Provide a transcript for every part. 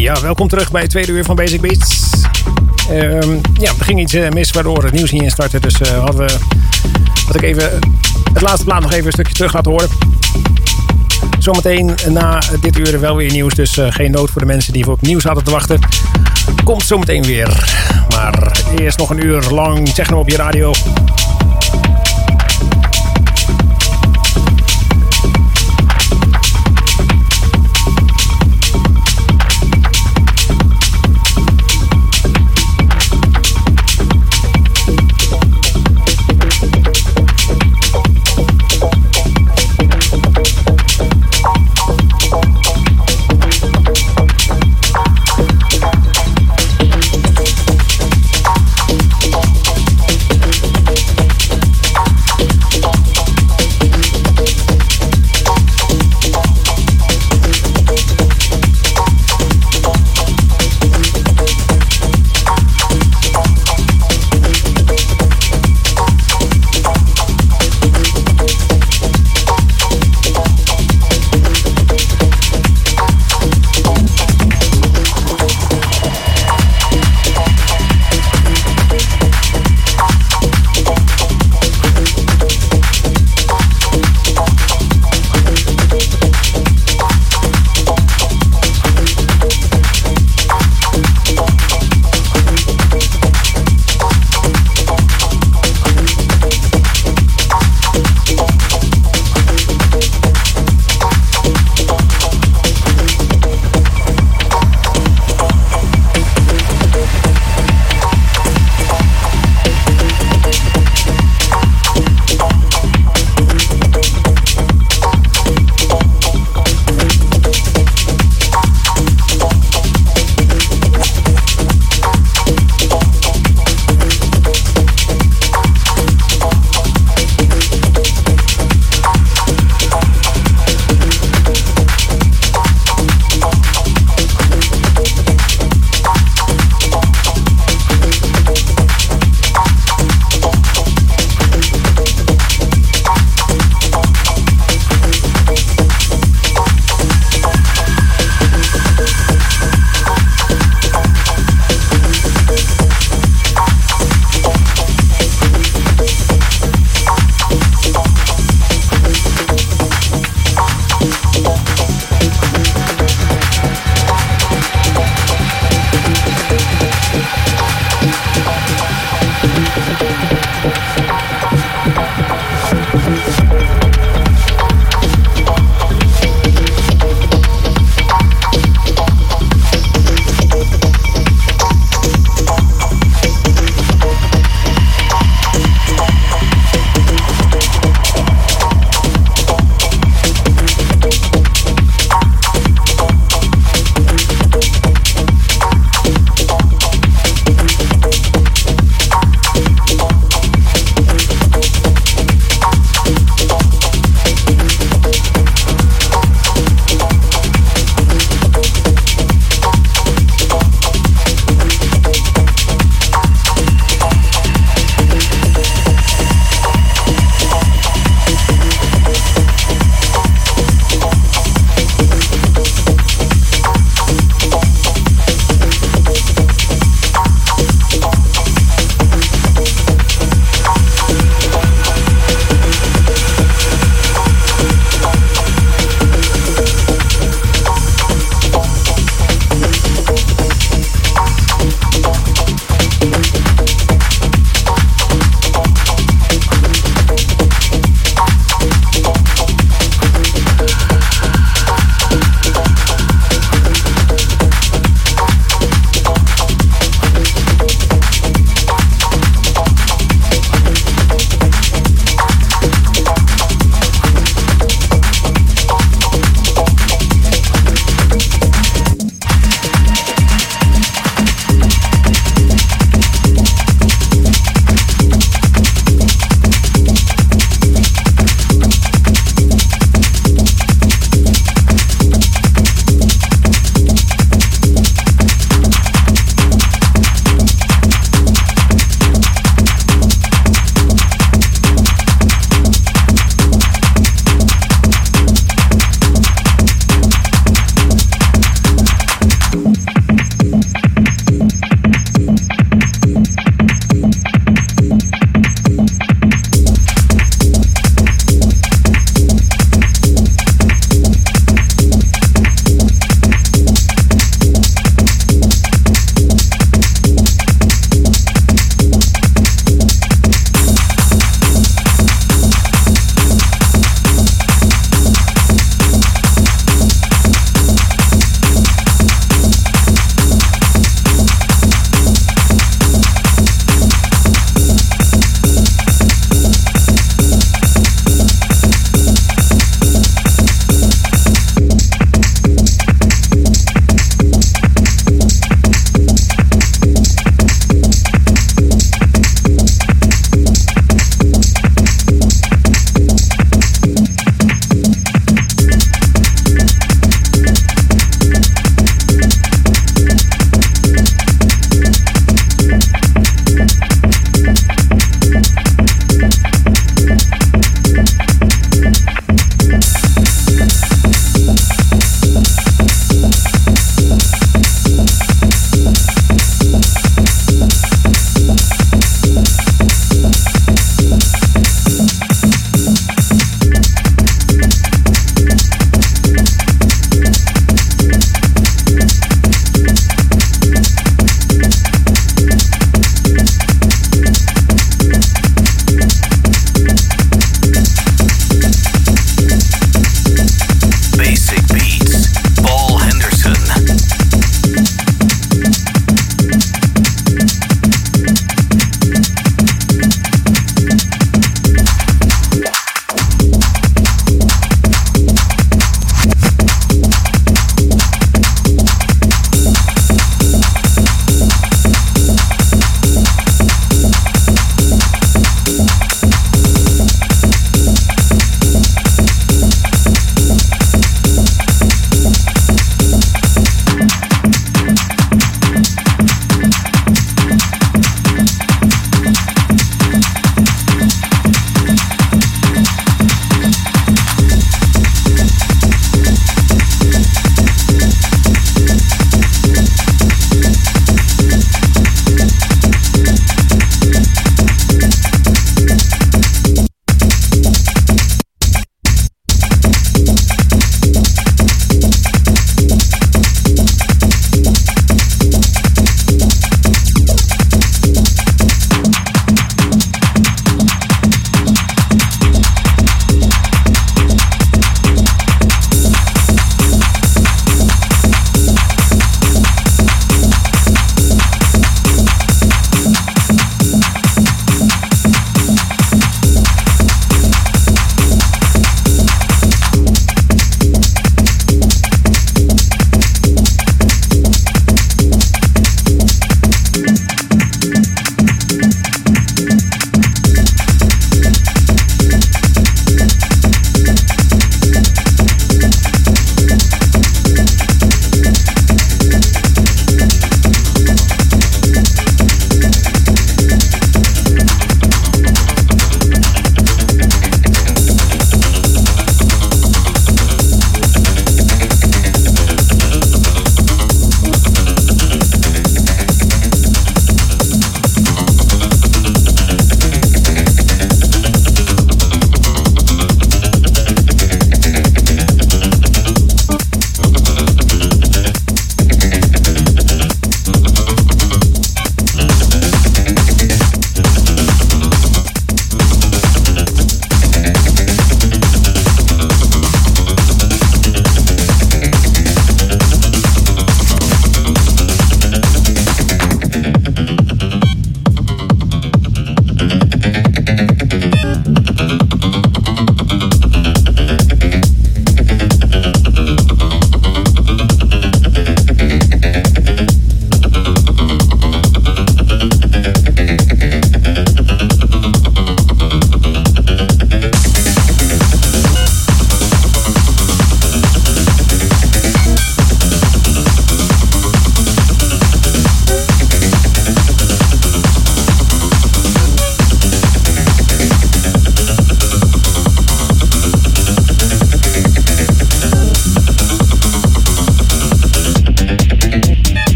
Ja, welkom terug bij het tweede uur van Basic Beats. Ehm, ja, er ging iets eh, mis waardoor het nieuws niet instartte. Dus eh, hadden we, had ik even het laatste plaat nog even een stukje terug laten horen. Zometeen na dit uur wel weer nieuws. Dus eh, geen nood voor de mensen die voor het nieuws hadden te wachten. Komt zometeen weer. Maar eerst nog een uur lang techno op je radio.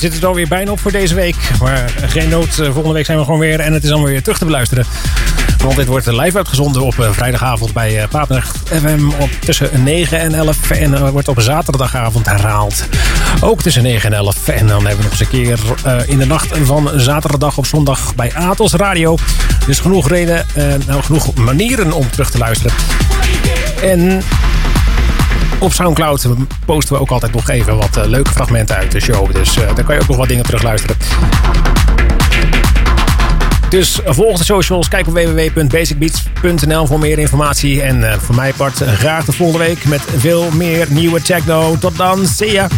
Zit het alweer bijna op voor deze week. Maar geen nood, volgende week zijn we gewoon weer. En het is allemaal weer terug te beluisteren. Want dit wordt live uitgezonden op vrijdagavond bij Papendrecht FM op tussen 9 en 11. En wordt op zaterdagavond herhaald. Ook tussen 9 en 11. En dan hebben we nog eens een keer in de nacht van zaterdag op zondag bij Atos Radio. Dus genoeg reden, nou genoeg manieren om terug te luisteren. En op Soundcloud posten we ook altijd nog even wat uh, leuke fragmenten uit de show. Dus uh, daar kan je ook nog wat dingen terugluisteren. Dus volg de socials, kijk op www.basicbeats.nl voor meer informatie. En voor mij part graag de volgende week met veel meer nieuwe techno. Tot dan, see ya!